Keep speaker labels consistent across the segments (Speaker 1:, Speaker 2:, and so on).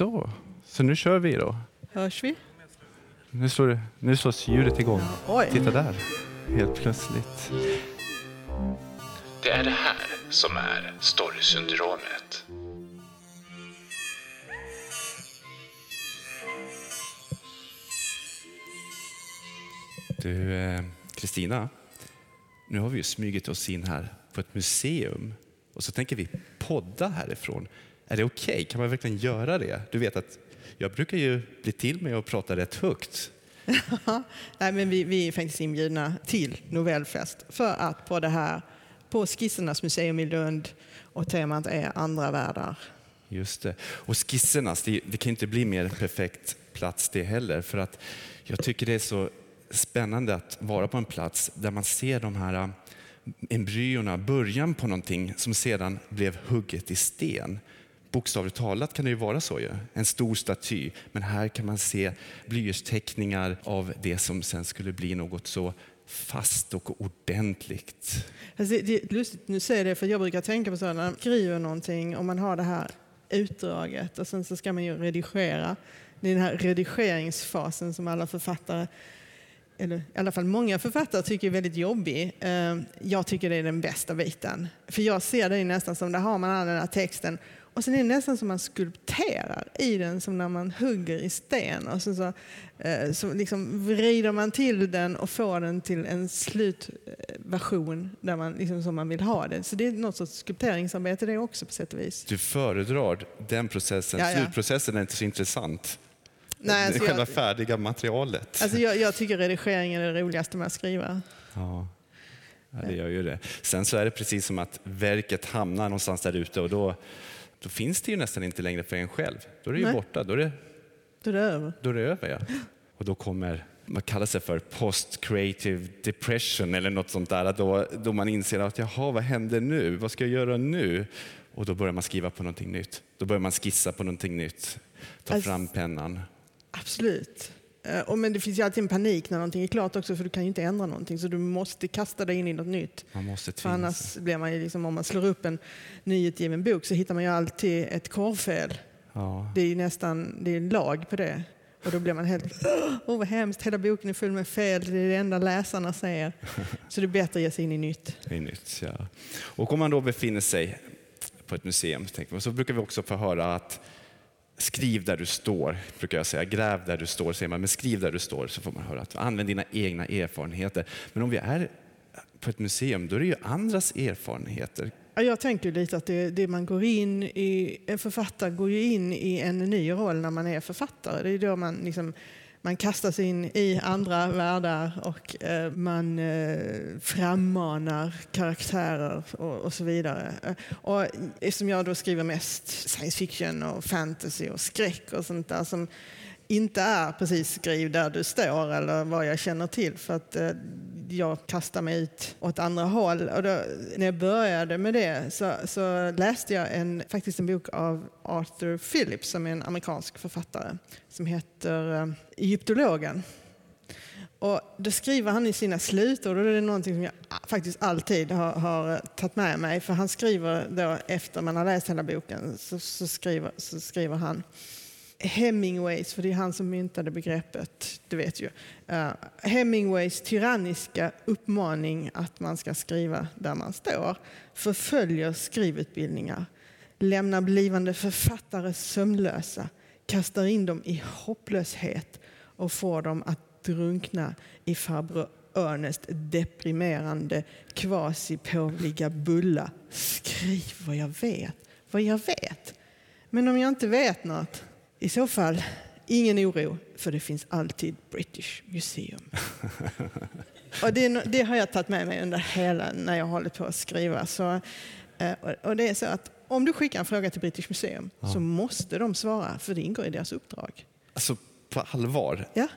Speaker 1: Så, så nu kör vi då.
Speaker 2: Hörs vi?
Speaker 1: Nu slår, nu slås ljudet igång.
Speaker 2: Oj.
Speaker 1: Titta där, helt plötsligt.
Speaker 3: Det är det här som är storysyndromet.
Speaker 1: Du, eh, Kristina. Nu har vi ju smugit oss in här på ett museum och så tänker vi podda härifrån. Är det okej? Kan man verkligen göra det? Du vet att jag brukar ju bli till med att prata rätt högt.
Speaker 2: Nej, men vi, vi är faktiskt inbjudna till Novellfest för att på det här på Skissernas museum i Lund och temat är andra världar.
Speaker 1: Just det. Och skissernas, det, det kan inte bli mer perfekt plats det heller. För att jag tycker det är så spännande att vara på en plats där man ser de här äh, embryona, början på någonting som sedan blev hugget i sten. Bokstavligt talat kan det ju vara så. Ju. En stor staty, men här kan man se blyertsteckningar av det som sen skulle bli något så fast och ordentligt.
Speaker 2: Alltså det, är lustigt, nu säger jag det för jag brukar tänka på så här, när man skriver någonting och man har det här utdraget och sen så ska man ju redigera. Det är den här redigeringsfasen som alla författare, eller i alla fall många författare tycker är väldigt jobbig. Eh, jag tycker det är den bästa biten. För jag ser det nästan som, där har man all den här texten och sen är det nästan som man skulpterar i den som när man hugger i sten. Och sen så, eh, så liksom vrider man till den och får den till en slutversion där man, liksom, som man vill ha det. Så det är något sorts skulpteringsarbete det också på sätt och vis.
Speaker 1: Du föredrar den processen.
Speaker 2: Ja, ja.
Speaker 1: Slutprocessen är inte så intressant.
Speaker 2: Nej, alltså
Speaker 1: själva
Speaker 2: jag,
Speaker 1: färdiga materialet.
Speaker 2: alltså jag, jag tycker redigering är det roligaste med att skriva.
Speaker 1: Ja. ja, det gör ju det. Sen så är det precis som att verket hamnar någonstans där ute och då, då finns det ju nästan inte längre för en själv. Då är det ju
Speaker 2: Nej.
Speaker 1: borta, då är det,
Speaker 2: Då är det över.
Speaker 1: då är det över. Ja. Och då kommer, vad kallas det för, post creative depression eller något sånt där. Då, då man inser att jaha, vad händer nu? Vad ska jag göra nu? Och då börjar man skriva på någonting nytt. Då börjar man skissa på någonting nytt. Ta
Speaker 2: Alltså-
Speaker 1: fram pennan.
Speaker 2: Absolut. Eh, Och men det finns ju alltid en panik när någonting är klart också för du kan ju inte ändra någonting så du måste kasta dig in i något nytt.
Speaker 1: Man måste
Speaker 2: För
Speaker 1: tvinga
Speaker 2: annars blir man ju liksom, om man slår upp en nyutgiven bok så hittar man ju alltid ett korvfel.
Speaker 1: Ja.
Speaker 2: Det är ju nästan det är en lag på det. Och då blir man helt, åh vad hemskt, hela boken är full med fel, det är det enda läsarna säger. Så det är bättre att ge sig in i nytt.
Speaker 1: Är nytt, ja. Och om man då befinner sig på ett museum tänker man, så brukar vi också få höra att skriv där du står, brukar jag säga. Gräv där du står, säger man. Men skriv där du står så får man höra att använd dina egna erfarenheter. Men om vi är på ett museum, då är det ju andras erfarenheter.
Speaker 2: Jag tänker lite att det, det man går in i, en författare går ju in i en ny roll när man är författare. Det är då man, liksom, man kastas in i andra världar och eh, man eh, frammanar karaktärer och, och så vidare. Och eftersom jag då skriver mest science fiction och fantasy och skräck och sånt där som inte är precis skriv där du står eller vad jag känner till för att eh, jag kastar mig ut åt andra håll. Och då, när jag började med det så, så läste jag en, faktiskt en bok av Arthur Phillips som är en amerikansk författare som heter eh, Egyptologen. Och då skriver han i sina slutord, och det är någonting som jag faktiskt alltid har, har tagit med mig, för han skriver då efter man har läst hela boken så, så, skriver, så skriver han Hemingways, för det är han som myntade begreppet, du vet ju. Uh, Hemingways tyranniska uppmaning att man ska skriva där man står förföljer skrivutbildningar, lämnar blivande författare sömnlösa, kastar in dem i hopplöshet och får dem att drunkna i farbror Ernest deprimerande kvasipåvliga bulla. Skriv vad jag vet, vad jag vet. Men om jag inte vet något, i så fall ingen oro, för det finns alltid British Museum. Och det, det har jag tagit med mig under hela, när jag hållit på att skriva. Så, eh, och- det är så att om du skickar en fråga till British Museum så måste de svara, för det ingår i deras uppdrag.
Speaker 1: Alltså på allvar.
Speaker 2: Ja?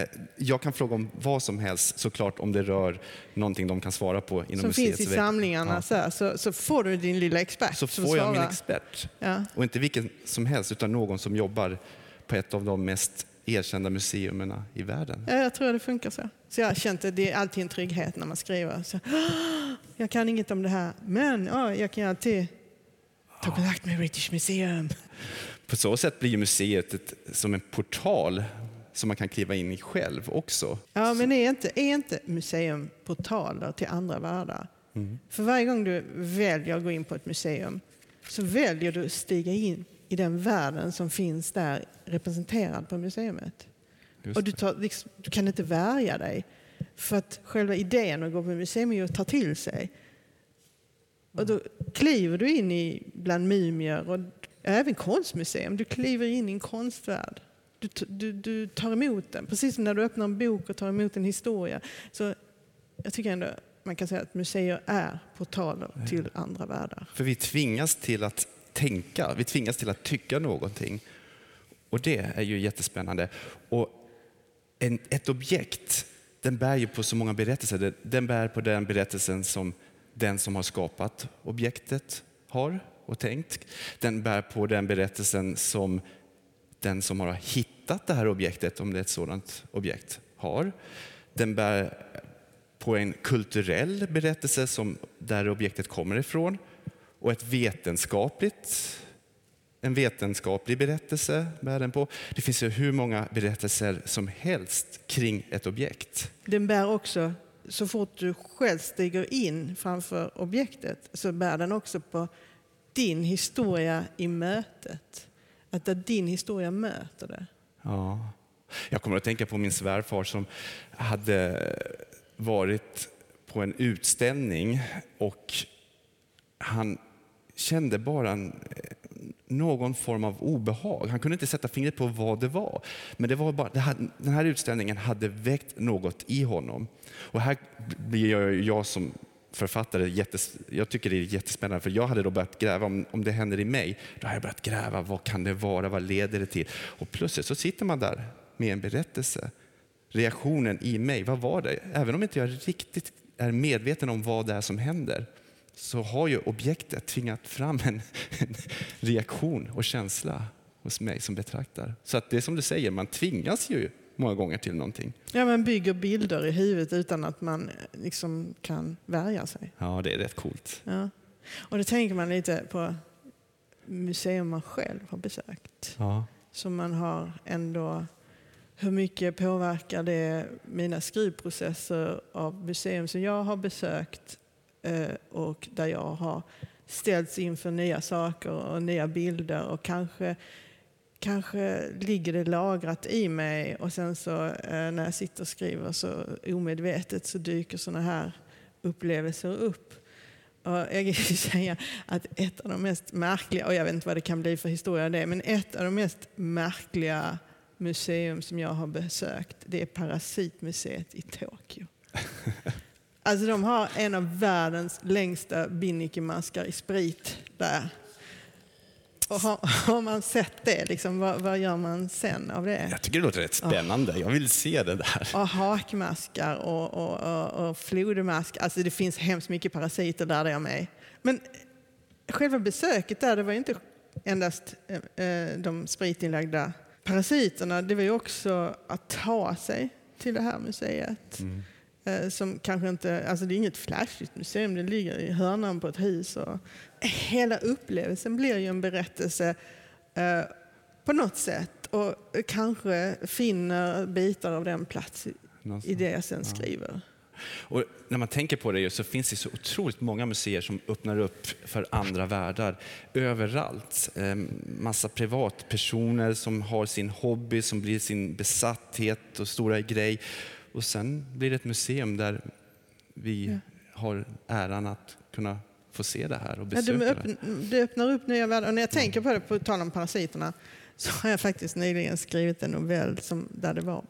Speaker 1: Eh, Jag kan fråga om vad som helst såklart om det rör någonting de kan svara på inom
Speaker 2: Som
Speaker 1: museets
Speaker 2: finns i samlingarna
Speaker 1: Ja.
Speaker 2: så, så, får du din lilla expert
Speaker 1: Så får jag min
Speaker 2: svarar.
Speaker 1: expert.
Speaker 2: Ja.
Speaker 1: Och inte vilken som helst utan någon som jobbar på ett av de mest erkända museerna i världen.
Speaker 2: Ja, jag tror det funkar så. Så jag att det är alltid en trygghet när man skriver. Så, jag kan inget om det här, men ja, jag kan alltid Ta kontakt med British Museum.
Speaker 1: På så sätt blir museet ett, som en portal som man kan kliva in i själv också.
Speaker 2: Ja, men är inte, är inte museum portaler till andra världar? För varje gång du väljer att gå in på ett museum så väljer du att stiga in i den världen som finns där representerad på museet. Och du, tar, liksom, du kan inte värja dig. För att själva idén att gå på museum är att ta till sig. Och då kliver du in i bland mumier och även konstmuseum. Du kliver in i en konstvärld. Du, du, du tar emot den. Precis som när du öppnar en bok och tar emot en historia. Så jag tycker ändå man kan säga att museer är portaler till andra världar.
Speaker 1: För vi tvingas till att tänka, vi tvingas till att tycka någonting. Och det är ju jättespännande. Och en, ett objekt, den bär ju på så många berättelser. Den- Den bär på den berättelsen som den som har skapat objektet har och tänkt. Den bär på den berättelsen som den som har hittat det här objektet, om det är ett sådant objekt, har. Den bär på en kulturell berättelse som där objektet kommer ifrån och ett vetenskapligt, en vetenskaplig berättelse bär den på. Det finns ju hur många berättelser som helst kring ett objekt.
Speaker 2: Den bär också, så fort du själv stiger in framför objektet, så bär den också på din historia i mötet. Att där din historia möter det.
Speaker 1: Ja. Jag kommer att tänka på min svärfar som hade varit på en utställning och han kände bara en, eh, någon form av obehag. Han kunde inte sätta fingret på vad det var. Men det var bara, det hade, den här utställningen hade väckt något i honom. Och här blir jag, jag som författare, jättes, jag tycker det är jättespännande för jag hade då börjat gräva, om, om det händer i mig, då har jag börjat gräva, vad kan det vara, vad leder det till? Och plötsligt så sitter man där med en berättelse. Reaktionen i mig, vad var det? Även om inte jag riktigt är medveten om vad det är som händer, så har ju objektet tvingat fram en, en reaktion och känsla hos mig som betraktar. Så att det är som du säger, man tvingas ju många gånger till någonting.
Speaker 2: Ja, man bygger bilder i huvudet utan att man eh, liksom kan värja sig.
Speaker 1: Ja, det är rätt coolt.
Speaker 2: Ja. Och då tänker man lite på museum man själv har besökt.
Speaker 1: Ja.
Speaker 2: Som man har ändå, hur mycket påverkar det mina skrivprocesser av museum som jag har besökt eh, och där jag har ställts inför nya saker och nya bilder och kanske Kanske ligger det lagrat i mig och sen så eh, när jag sitter och skriver så omedvetet så dyker sådana här upplevelser upp. Och jag kan säga att ett av de mest märkliga, och jag vet inte vad det kan bli för historia det, men ett av de mest märkliga museum som jag har besökt, det är Parasitmuseet i Tokyo. Alltså de har en av världens längsta binnikemaskar i sprit där. Och har, har man sett det, liksom, vad, vad gör man sen av det?
Speaker 1: Jag tycker det låter rätt spännande. Jag vill se det där.
Speaker 2: Och hakmaskar och, och, och, och flodmask. Alltså det finns hemskt mycket parasiter där, där jag är med. Men själva besöket där, det var ju inte endast eh, de spritinlagda parasiterna. Det var ju också att ta sig till det här museet. Eh, Som kanske inte, alltså det är inget flashigt museum, det ligger i hörnan på ett hus. Och hela upplevelsen blir ju en berättelse eh, på något sätt och kanske finner bitar av den plats i, det jag sen skriver.
Speaker 1: Och när man tänker på det så finns det så otroligt många museer som öppnar upp för andra världar överallt. Eh, massa privatpersoner som har sin hobby som blir sin besatthet och stora grej. Och sen blir det ett museum där vi har äran att kunna få se det här och
Speaker 2: Ja,
Speaker 1: besöka
Speaker 2: de
Speaker 1: det.
Speaker 2: det öppnar upp nya världar. Och när jag tänker på det, på tal om parasiterna, så har jag faktiskt nyligen skrivit en novell som, där det var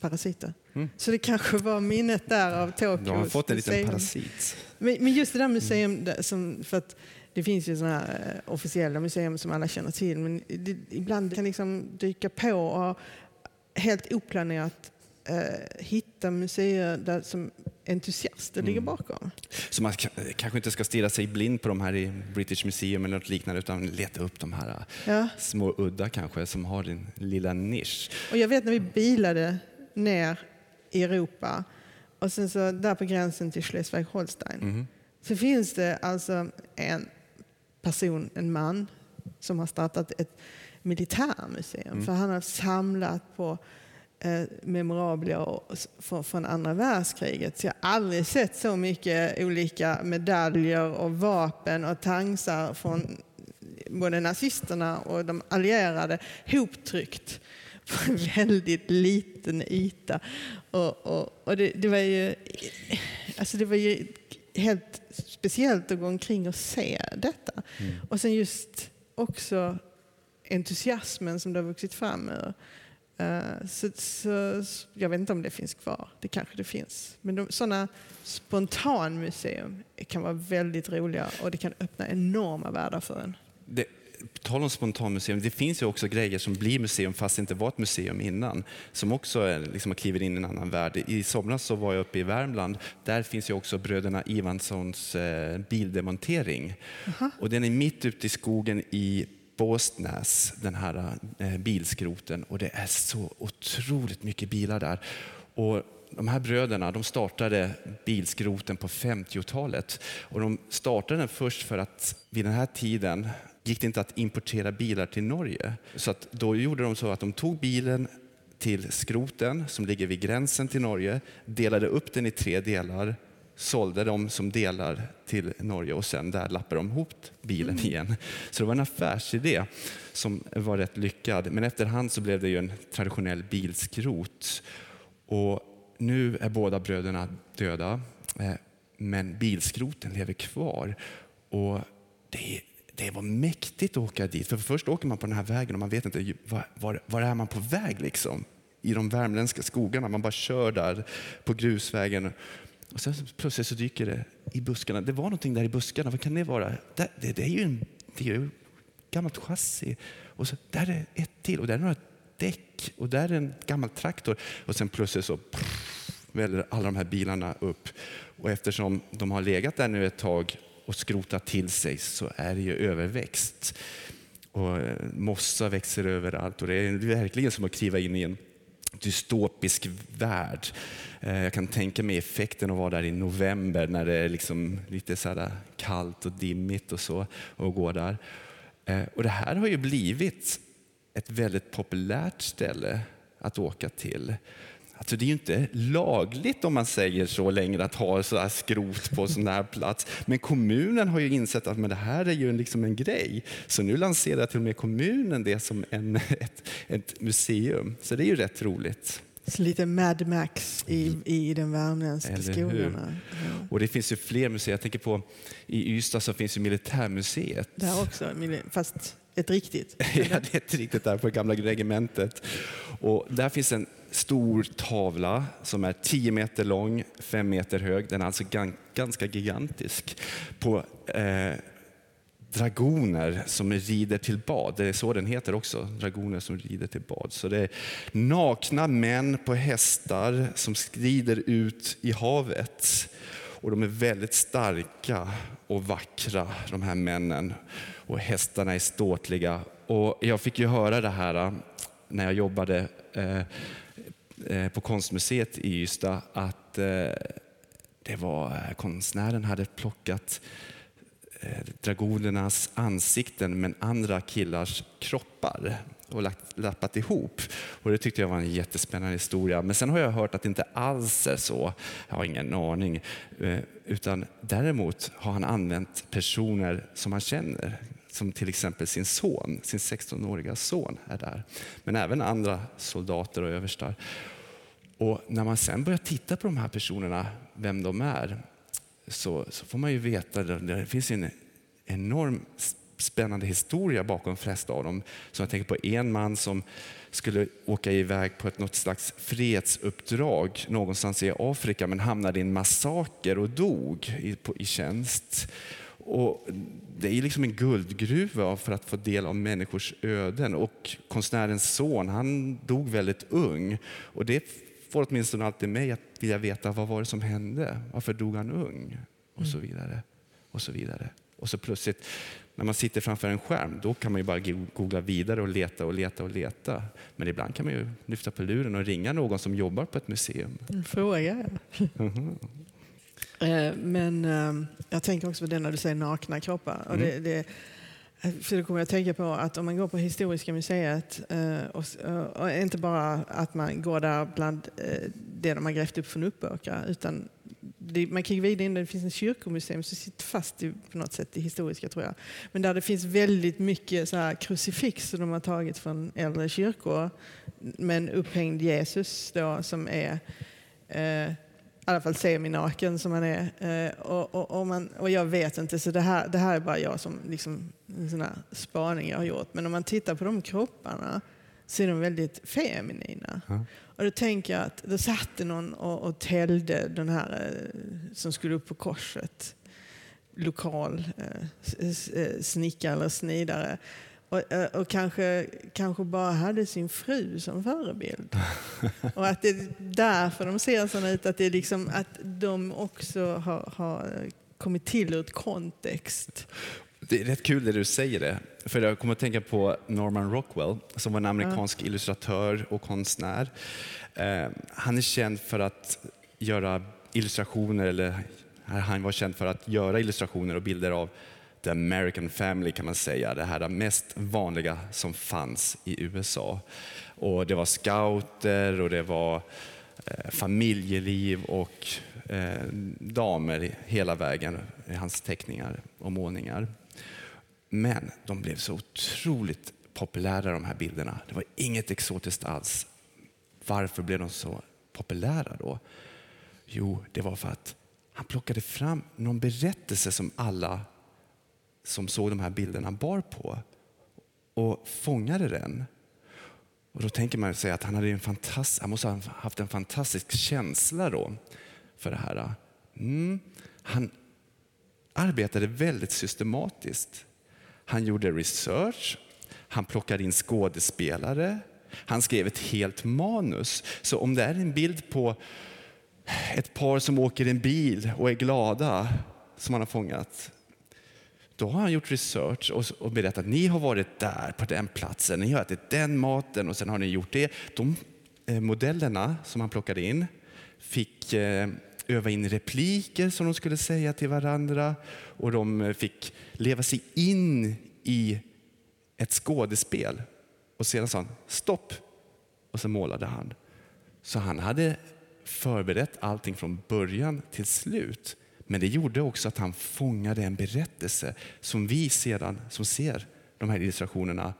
Speaker 2: parasiter. Så det kanske var minnet där av Tokyos
Speaker 1: Mm. Du har fått en liten
Speaker 2: museum.
Speaker 1: parasit.
Speaker 2: Men, men just det där museum, där som, för att det finns ju sådana här eh, officiella museum som alla känner till, men det, ibland kan liksom dyka på och helt oplanerat hitta museer där som entusiaster ligger bakom.
Speaker 1: Så man k- kanske inte ska stirra sig blind på de här i British Museum eller något liknande utan leta upp de här
Speaker 2: Ja.
Speaker 1: små udda kanske som har din lilla nisch.
Speaker 2: Och jag vet när vi bilade ner i Europa och sen så där på gränsen till Schleswig-Holstein så finns det alltså en person, en man, som har startat ett militärmuseum. För han har samlat på eh, memorabilia och- från, från andra världskriget. Så jag har aldrig sett så mycket olika medaljer och vapen och tangsar från både nazisterna och de allierade hoptryckt på en väldigt liten yta. Och, och, och det, det, var ju, alltså det var ju helt speciellt att gå omkring och se detta. Och sen just också entusiasmen som det har vuxit fram ur. Eh, Så, så, jag vet inte om det finns kvar, det kanske det finns. Men de, sådana spontanmuseum kan vara väldigt roliga och det kan öppna enorma världar för en.
Speaker 1: Det, på tal om spontanmuseum, det finns ju också grejer som blir museum fast det inte var ett museum innan. Som också är, liksom, kliver in i en annan värld. I somras så var jag uppe i Värmland. Där finns ju också bröderna Ivanssons eh, bildemontering. Och den är mitt ute i skogen i Båstnäs, den här eh, bilskroten. Och det är så otroligt mycket bilar där. Och de här bröderna de startade bilskroten på 50-talet. Och de startade den först för att vid den här tiden gick det inte att importera bilar till Norge. Så att då gjorde de så att de tog bilen till skroten som ligger vid gränsen till Norge, delade upp den i tre delar, sålde dem som delar till Norge och sen där lappade de ihop bilen igen. Så det var en affärsidé som var rätt lyckad. Men efterhand så blev det ju en traditionell bilskrot. Och nu är båda bröderna döda, eh, men bilskroten lever kvar. Och det, det var mäktigt att åka dit. För först åker man på den här vägen och man vet inte var, var, var är man på väg liksom. I de värmländska skogarna. Man bara kör där på grusvägen. Och sen plötsligt så dyker det i buskarna. Det var någonting där i buskarna. Vad kan det vara? Det, det, det är ju en, det är ju ett gammalt chassi. Och så där är ett till och där är några däck och där är en gammal traktor. Och sen plötsligt så väller alla de här bilarna upp. Och eftersom de har legat där nu ett tag och skrotat till sig så är det ju överväxt. Och eh, mossa växer överallt och det är verkligen som att kliva in i en dystopisk värld. Eh, jag kan tänka mig effekten att vara där i november när det är liksom lite så här kallt och dimmigt och så och gå där. Eh, och det här har ju blivit ett väldigt populärt ställe att åka till. Alltså det är ju inte lagligt om man säger så längre att ha så här skrot på sån här plats. Men kommunen har ju insett att men det här är ju en, liksom en grej. Så nu lanserar till och med kommunen det som en, ett, ett museum. Så det är ju rätt roligt.
Speaker 2: Så lite Mad Max i, i den värmländska skogarna. Ja.
Speaker 1: Och det finns ju fler museer. Jag tänker på i Ystad så finns ju Militärmuseet.
Speaker 2: Där också, fast ett riktigt.
Speaker 1: Ja, det är ett riktigt där på gamla regementet. Och där finns en stor tavla som är 10 meter lång, 5 meter hög. Den är alltså gan- ganska gigantisk. På eh, dragoner som rider till bad. Det är så den heter också, dragoner som rider till bad. Så det är nakna män på hästar som skrider ut i havet. Och de är väldigt starka och vackra, de här männen. Och hästarna är ståtliga. Och jag fick ju höra det här äh, när jag jobbade eh, på konstmuseet i Ystad att eh, det var konstnären hade plockat Eh, dragonernas ansikten men andra killars kroppar och lagt, lappat ihop. Och det tyckte jag var en jättespännande historia. Men sen har jag hört att det inte alls är så. Jag har ingen aning. Eh, utan däremot har han använt personer som han känner. Som till exempel sin son, sin 16-åriga son är där. Men även andra soldater och överstar. Och när man sen börjar titta på de här personerna, vem de är, så, så får man ju veta att det finns en enorm spännande historia bakom flesta av dem. Så jag tänker på en man som skulle åka iväg på ett något slags fredsuppdrag någonstans i Afrika men hamnade i en massaker och dog i, på, i tjänst. Och det är liksom en guldgruva för att få del av människors öden. Och konstnärens son, han dog väldigt ung. Och det får åtminstone alltid mig att vilja veta vad var det som hände? Varför dog han ung? Och så vidare. Och så vidare. Och så plötsligt, när man sitter framför en skärm, då kan man ju bara googla vidare och leta och leta och leta. Men ibland kan man ju lyfta på luren och ringa någon som jobbar på ett museum.
Speaker 2: Fråga. Eh, Men eh, jag tänker också på det när du säger nakna kroppar. Och det, det, för då kommer jag att tänka på att om man går på Historiska museet eh, och, eh, och inte bara att man går där bland eh, det de har grävt upp från Uppåkra utan det, man kan ju vidare in, det finns en kyrkomuseum som sitter fast i, på något sätt i historiska tror jag. Men där det finns väldigt mycket så här krucifix som de har tagit från äldre kyrkor med en upphängd Jesus då som är eh, i alla fall seminaken som han är. Eh, och, och, och, man, och jag vet inte, så det här, det här är bara jag som liksom, en sån här spaning jag har gjort. Men om man tittar på de kropparna så är de väldigt feminina.
Speaker 1: Ja.
Speaker 2: Och då tänker jag att då satt det någon och, och täljde den här eh, som skulle upp på korset. Lokal eh, eh, snickare eller snidare. Och, eh, och kanske, kanske bara hade sin fru som förebild. Och att det är därför de ser sådana ut, att, det är liksom, att de också har, har kommit till ur ett kontext.
Speaker 1: Det är rätt kul det du säger det. För jag kommer att tänka på Norman Rockwell som var en amerikansk illustratör och konstnär. Eh, han är känd för att göra illustrationer, eller han var känd för att göra illustrationer och bilder av the American family kan man säga. Det här mest vanliga som fanns i USA. Och det var scouter och det var eh, familjeliv och eh, damer hela vägen i hans teckningar och målningar. Men de blev så otroligt populära de här bilderna. Det var inget exotiskt alls. Varför blev de så populära då? Jo, det var för att han plockade fram någon berättelse som alla som såg de här bilderna bar på och fångade den. Och då tänker man sig att han, hade en fantast, han måste ha haft en fantastisk känsla då för det här. Mm. Han arbetade väldigt systematiskt. Han gjorde research, han plockade in skådespelare, han skrev ett helt manus. Så om det är en bild på ett par som åker en bil och är glada, som han har fångat, då har han gjort research och, och berättat att ni har varit där på den platsen, ni har ätit den maten och sen har ni gjort det. De eh, modellerna som han plockade in fick eh, öva in repliker som de skulle säga till varandra och de eh, fick leva sig in i ett skådespel. Och sedan sa han stopp och så målade han. Så han hade förberett allting från början till slut. Men det gjorde också att han fångade en berättelse som vi sedan, som ser de här illustrationerna,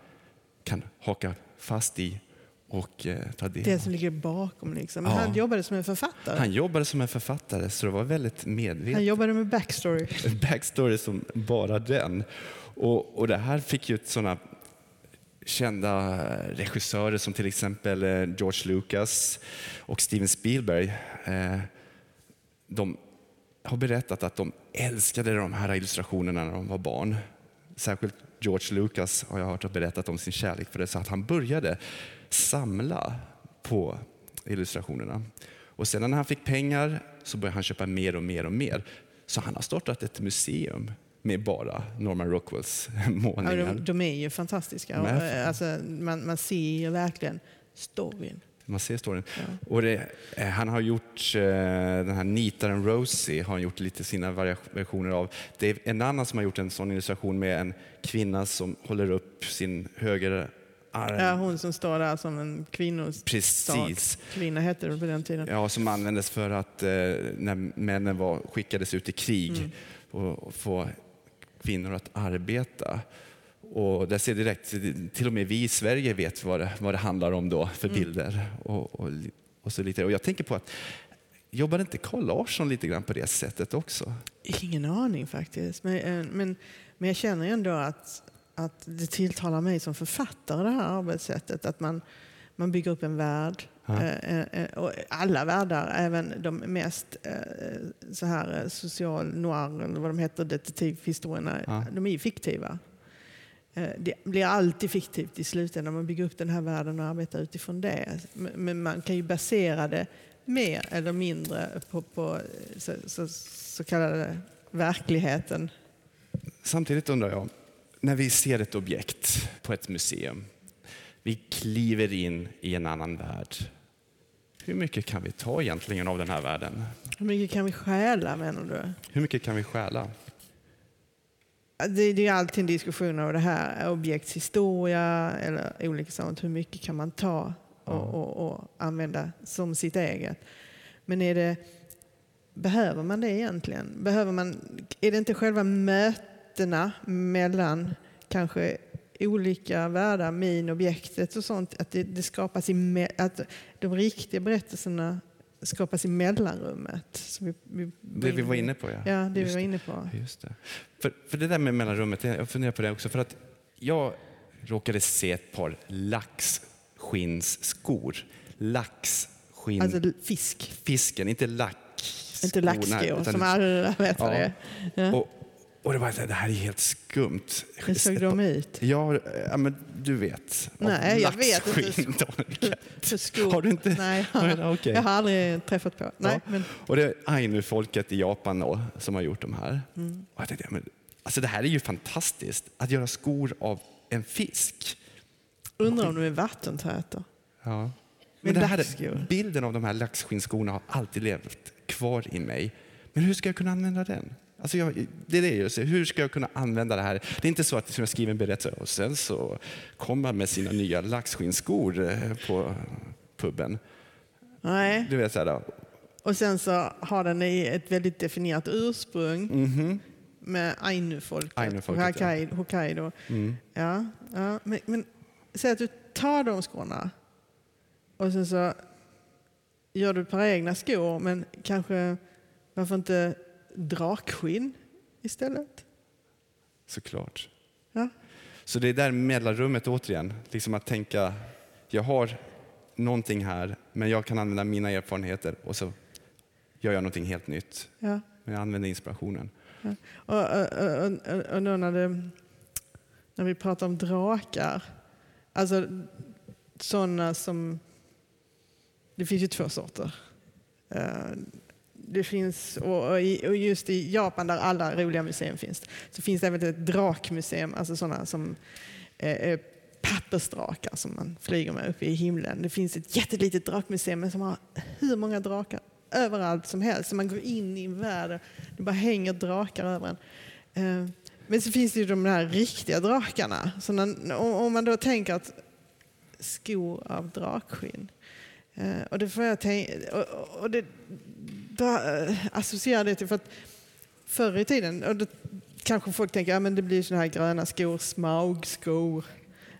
Speaker 1: kan haka fast i och eh, ta del
Speaker 2: Det
Speaker 1: av.
Speaker 2: som ligger bakom. Liksom.
Speaker 1: Ja.
Speaker 2: Han jobbade som en författare.
Speaker 1: Han jobbade som en författare så det var väldigt medvetet.
Speaker 2: Han jobbade med backstory.
Speaker 1: Backstory som bara den. Och, och det här fick ju sådana kända regissörer som till exempel eh, George Lucas och Steven Spielberg. Eh, De har berättat att de älskade de här illustrationerna när de var barn. Särskilt George Lucas har jag hört har berättat om sin kärlek för det, så att han började samla på illustrationerna. Och sen när han fick pengar så började han köpa mer och mer och mer. Så han har startat ett museum med bara Norman Rockwells
Speaker 2: Ja,
Speaker 1: målningar.
Speaker 2: de, de är ju fantastiska. Alltså, man, man ser ju verkligen storyn.
Speaker 1: Man ser storyn.
Speaker 2: Ja.
Speaker 1: Och det, eh, han har gjort eh, den här Nitaren Rosie, har han gjort lite sina variationer av. Det är en annan som har gjort en sån illustration med en kvinna som håller upp sin höger arm.
Speaker 2: Ja, hon som står där som en kvinnostat.
Speaker 1: Precis.
Speaker 2: Kvinna hette det på den tiden.
Speaker 1: Ja, som användes för att eh, när männen var, skickades ut i krig
Speaker 2: Mm.
Speaker 1: och, och få kvinnor att arbeta. Och där ser direkt, till och med vi i Sverige vet vad det, vad det handlar om då för
Speaker 2: Mm.
Speaker 1: bilder. Och, och, och, så lite. och jag tänker på att, jobbade inte Carl Larsson lite grann på det sättet också?
Speaker 2: Ingen aning faktiskt. Men, eh, men, men jag känner ändå att, att det tilltalar mig som författare det här arbetssättet. Att man, man bygger upp en värld.
Speaker 1: Ja.
Speaker 2: Eh, eh, och alla världar, även de mest eh, så här, eh, social noir, eller vad de heter, detektivhistorierna,
Speaker 1: Ja.
Speaker 2: de är ju fiktiva. Eh, Det blir alltid fiktivt i slutändan. Man bygger upp den här världen och arbetar utifrån det. Men- man kan ju basera det mer eller mindre på, på eh, så, så, så kallade verkligheten.
Speaker 1: Samtidigt undrar jag, när vi ser ett objekt på ett museum, vi kliver in i en annan värld. hur mycket kan vi ta egentligen av den här världen?
Speaker 2: Hur mycket kan vi stjäla menar du?
Speaker 1: Hur mycket kan vi stjäla?
Speaker 2: Det, det är alltid en diskussion om det här, objektshistoria eller olika sånt. Hur mycket kan man ta och,
Speaker 1: Ja.
Speaker 2: och, och använda som sitt eget? Men är det, behöver man det egentligen? Behöver man, är det inte själva mötena mellan kanske olika världar, min, objektet och sånt, att det, det skapas i, att de riktiga berättelserna skapas i mellanrummet? Så vi, vi,
Speaker 1: Det vi var inne på, ja.
Speaker 2: Ja, det vi
Speaker 1: Just
Speaker 2: var inne på.
Speaker 1: Just det. För, för det där med mellanrummet, jag funderar på det också. För att jag råkade se ett par laxskinsskor. Laxskinn...
Speaker 2: Alltså fisk.
Speaker 1: fisken, inte lack.
Speaker 2: Inte laxskor som alla vet vad det är. Ja.
Speaker 1: Och, och det var så här, det här är helt skumt.
Speaker 2: Hur såg de ut?
Speaker 1: Ja, ja, men du vet.
Speaker 2: Nej, jag vet inte. skor?
Speaker 1: Har du inte?
Speaker 2: Nej,
Speaker 1: Ja, okej.
Speaker 2: jag har aldrig träffat på. Nej,
Speaker 1: Ja.
Speaker 2: men,
Speaker 1: Och det är Ainu-folket i Japan då, som har gjort de här.
Speaker 2: Mm.
Speaker 1: Och jag tänkte, men, alltså det här är ju fantastiskt, att göra skor av en fisk.
Speaker 2: undrar om de är vattentäta.
Speaker 1: Ja. Men det här, bilden av de här laxskinnskorna har alltid levt kvar i mig. Men hur ska jag kunna använda den? Alltså jag, det är det jag säger. Hur ska jag kunna använda det här? Det är inte så att jag skriver en berättelse och sen så kommer man med sina nya laxskinnskor eh, på puben.
Speaker 2: Nej.
Speaker 1: Du vet så här.
Speaker 2: Och sen så har den ett väldigt definierat ursprung
Speaker 1: Mhm.
Speaker 2: med ainu-folket.
Speaker 1: Ainu-folket, ja.
Speaker 2: Hokkaido. Hokkaido.
Speaker 1: Mm.
Speaker 2: Ja, ja. Men, men säg att du tar de skorna och sen så gör du ett par egna skor, men kanske varför inte drakskinn istället?
Speaker 1: Såklart.
Speaker 2: Ja.
Speaker 1: Så det är där mellanrummet återigen, liksom att tänka, jag har någonting här, men jag kan använda mina erfarenheter och så gör jag någonting helt nytt.
Speaker 2: Ja.
Speaker 1: Men jag använder inspirationen.
Speaker 2: Och, och, och, och, och då när, det, när vi pratar om drakar, alltså sådana som... Det finns ju två sorter. Det finns, och, och, just i Japan där alla roliga museum finns, så finns det även ett drakmuseum, alltså sådana som eh, är pappersdrakar som man flyger med uppe i himlen. Det finns ett jättelitet drakmuseum som har hur många drakar överallt som helst. Så man går in i en värld och det bara hänger drakar över en. Eh, Men så finns det ju de här riktiga drakarna. Så när, om man då tänker att skor av drakskinn. Eh, Och det får jag tänka, och, och det Eh, associerar det till för att förr i tiden, och då kanske folk tänker att ja, det blir såna här gröna skor, smaugskor.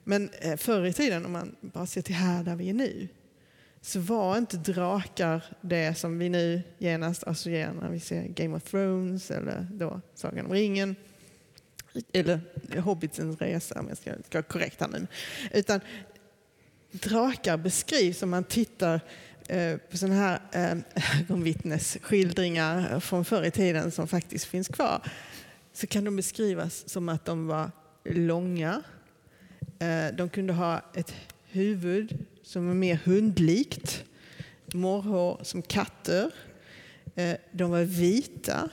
Speaker 2: Men eh, förr i tiden, om man bara ser till här där vi är nu, så var inte drakar det som vi nu genast associerar när vi ser Game of Thrones eller då Sagan om ringen. Eller Hobbitsens resa om jag ska, ska vara korrekt här nu. Utan drakar beskrivs om man tittar Eh, på sådana här eh, ögonvittnesskildringar från förr i tiden som faktiskt finns kvar. Så kan de beskrivas som att de var långa. Eh, de kunde ha ett huvud som var mer hundlikt. Morrhår som katter. De var vita.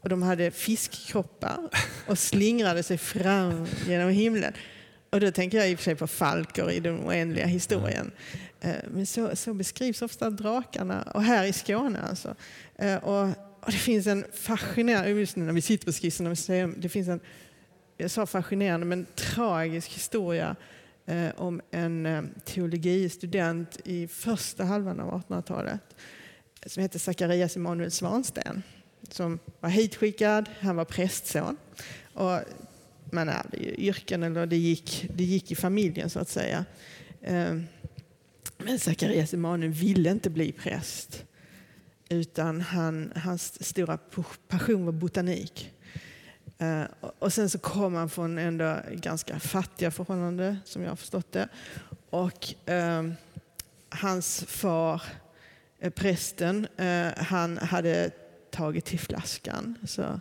Speaker 2: Och de hade fiskkroppar och slingrade sig fram genom himlen. Och då tänker jag i och för sig på falker i den oändliga historien. Eh, men så, så beskrivs ofta drakarna, och här i Skåne alltså. Eh, och, och det finns en fascinerande, just nu när vi sitter på Skisserna museum, det finns en, jag sa fascinerande, men tragisk historia eh, om en teologistudent i första halvan av 1800-talet som hette Zacharias Emanuel Svansten som var hitskickad, han var prästson. Och man ärvde ju yrken, eller det gick, det gick i familjen så att säga. Men Zacharias Emanuel ville inte bli präst. Utan han, hans stora passion var botanik. Eh, Och sen så kom han från ändå ganska fattiga förhållanden, som jag har förstått det. Och eh, hans far, eh, prästen, eh, han hade tagit till flaskan. Så,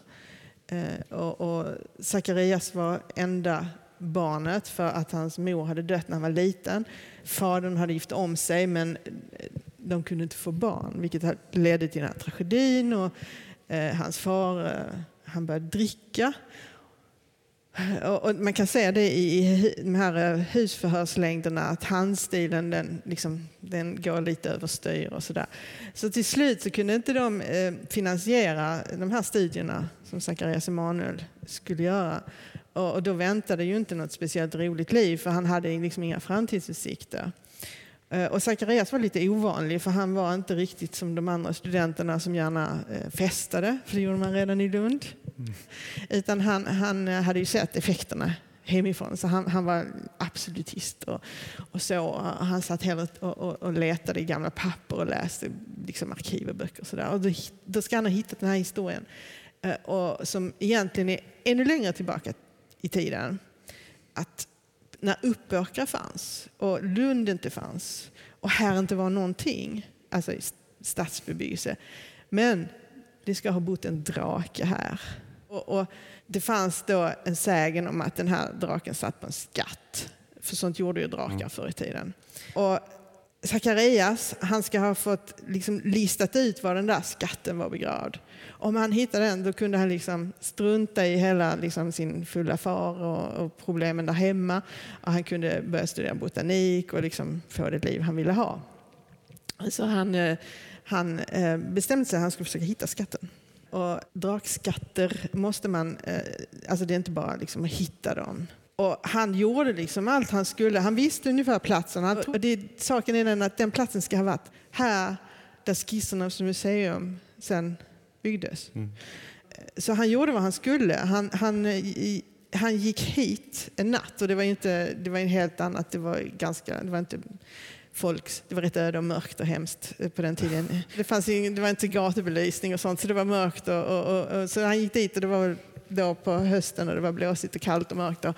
Speaker 2: eh, och, och Zacharias var enda barnet för att hans mor hade dött när han var liten. Fadern hade gift om sig men eh, de kunde inte få barn vilket ledde till den här tragedin. Och, eh, hans far eh, han började dricka. Och, och man kan se det i, i de här eh, husförhörslängderna att handstilen den, liksom, den går lite överstyr och sådär. Så till slut så kunde inte de eh, finansiera de här studierna som Zacharias Emanuel skulle göra. Och, och då väntade ju inte något speciellt roligt liv för han hade liksom inga framtidsutsikter. Eh, och Zacharias var lite ovanlig för han var inte riktigt som de andra studenterna som gärna eh, festade, för det gjorde man redan i Lund. Mm. Utan han, han eh, hade ju sett effekterna hemifrån så han, han var absolutist. Och, och så, han satt hela och, och, och, letade i gamla papper och läste liksom arkiv och böcker. Och så där. Och då, då ska han ha hittat den här historien och, som egentligen är ännu längre tillbaka i tiden. Att när Uppåkra fanns och Lund inte fanns och här inte var någonting, alltså stadsbebyggelse. Men det ska ha bott en drake här. Och, och, det fanns då en sägen om att den här draken satt på en skatt. För sånt gjorde ju drakar mm. förr i tiden. Och Sakarias, han ska ha fått liksom listat ut var den där skatten var begravd. Om han hittade den då kunde han liksom strunta i hela liksom sin fulla far och, och, problemen där hemma. Och han kunde börja studera botanik och liksom få det liv han ville ha. Så han, eh, han eh, bestämde sig att han skulle försöka hitta skatten. Och drakskatter måste man, eh, alltså det är inte bara liksom att hitta dem. Och han gjorde liksom allt han skulle. Han visste ungefär platsen. Han tog, det, saken är den att den platsen ska ha varit här där Skissernas museum sen byggdes. Mm. Så han gjorde vad han skulle. Han, han, han gick hit en natt och det var, inte, det var en helt annat. Det var, ganska, det var inte folks, det var rätt öde och mörkt och hemskt på den tiden. Det, fanns det var inte gatubelysning och sånt så det var mörkt. Och, och, och, så han gick dit och det var då på hösten och det var blåsigt och kallt och mörkt. Och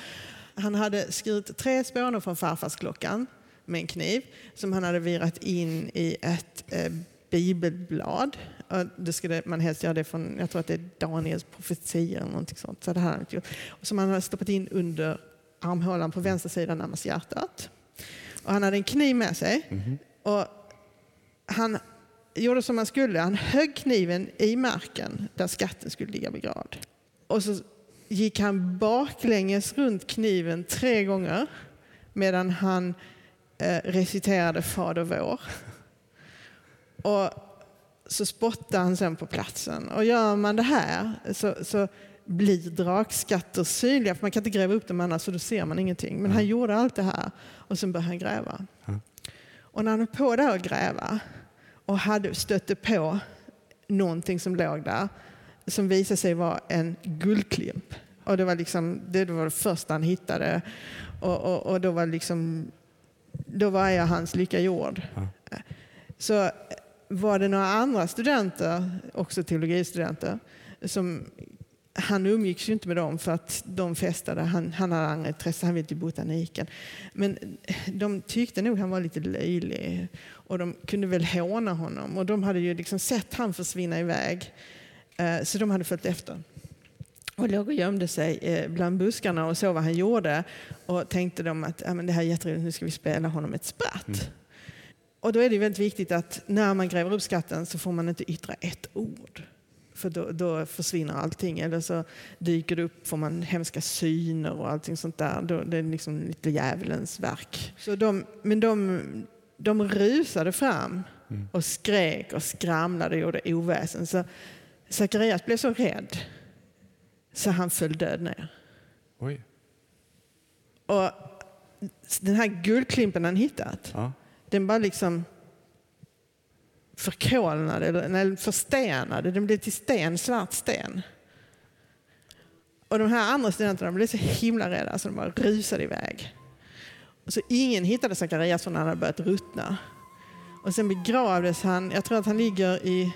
Speaker 2: han hade skurit tre spånor från farfars klockan med en kniv som han hade virat in i ett eh, bibelblad. Det skulle man helst göra det från, jag tror att det är Daniels profetia eller någonting sånt. Så det. Och som han hade stoppat in under armhålan på vänster sida närmast hjärtat. Och han hade en kniv med sig. Mm. Och han gjorde som han skulle. Han högg kniven i marken där skatten skulle ligga begravd. Och så gick han baklänges runt kniven tre gånger medan han eh, reciterade Fader vår. Och så spottade han sen på platsen. Och gör man det här så, så blir drakskatter synliga, för man kan inte gräva upp dem annars, så då ser man ingenting. Men han gjorde allt det här och sen började han gräva. Och när han höll på där och gräva och hade stötte på någonting som låg där som visade sig vara en guldklimp. Och det var, liksom, det var det första han hittade. Och, och, och då var liksom, då var jag hans lycka gjord. Ja. Så var det några andra studenter, också teologistudenter, som han umgicks ju inte med dem för att de festade. Han, han hade andra intresse, han ville till botaniken. Men de tyckte nog han var lite löjlig och de kunde väl håna honom. Och de hade ju liksom sett han försvinna iväg. Eh, så de hade följt efter. Och låg och gömde sig eh, bland buskarna och såg vad han gjorde. Och tänkte de att ja, men det här är jätteroligt, nu ska vi spela honom ett spratt. Mm. Och då är det väldigt viktigt att när man gräver upp skatten så får man inte yttra ett ord. För då, då försvinner allting. Eller så dyker det upp, får man hemska syner och allting sånt där. Då, det är liksom lite djävulens verk. Så de, men de, de rusade fram mm. och skrek och skramlade och gjorde oväsen. Så Zacharias blev så rädd så han föll död ner.
Speaker 1: Oj.
Speaker 2: Och den här guldklimpen han hittat, ja. den bara liksom förkolnade, eller förstenade. Den blev till sten, svart sten. Och de här andra studenterna blev så himla rädda så de bara rusade iväg. Och så ingen hittade Zacharias förrän han hade börjat ruttna. Och sen begravdes han, jag tror att han ligger i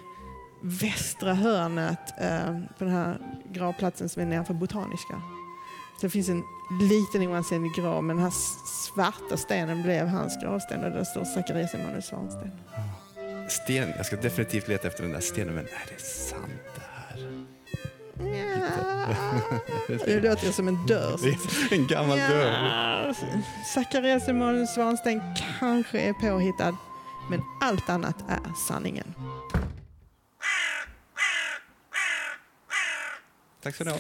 Speaker 2: västra hörnet eh, på den här gravplatsen som är nedanför Botaniska. Så det finns en liten oansenlig grav, men den här svarta stenen blev hans gravsten och där står Zacharias Emanuel Svansten.
Speaker 1: Sten, jag ska definitivt leta efter den där stenen, men är det sant det här?
Speaker 2: Ja, det låter som en dörr.
Speaker 1: en gammal ja. dörr.
Speaker 2: Zacharias Emanuel Svansten kanske är påhittad, men allt annat är sanningen.
Speaker 1: Tack så ni ha.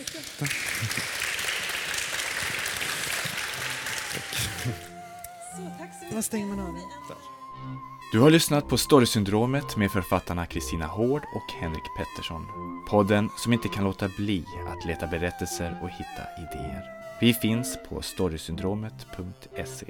Speaker 2: Vad stänger man av?
Speaker 4: Du har lyssnat på Storysyndromet med författarna Kristina Hård och Henrik Pettersson. Podden som inte kan låta bli att leta berättelser och hitta idéer. Vi finns på storysyndromet.se.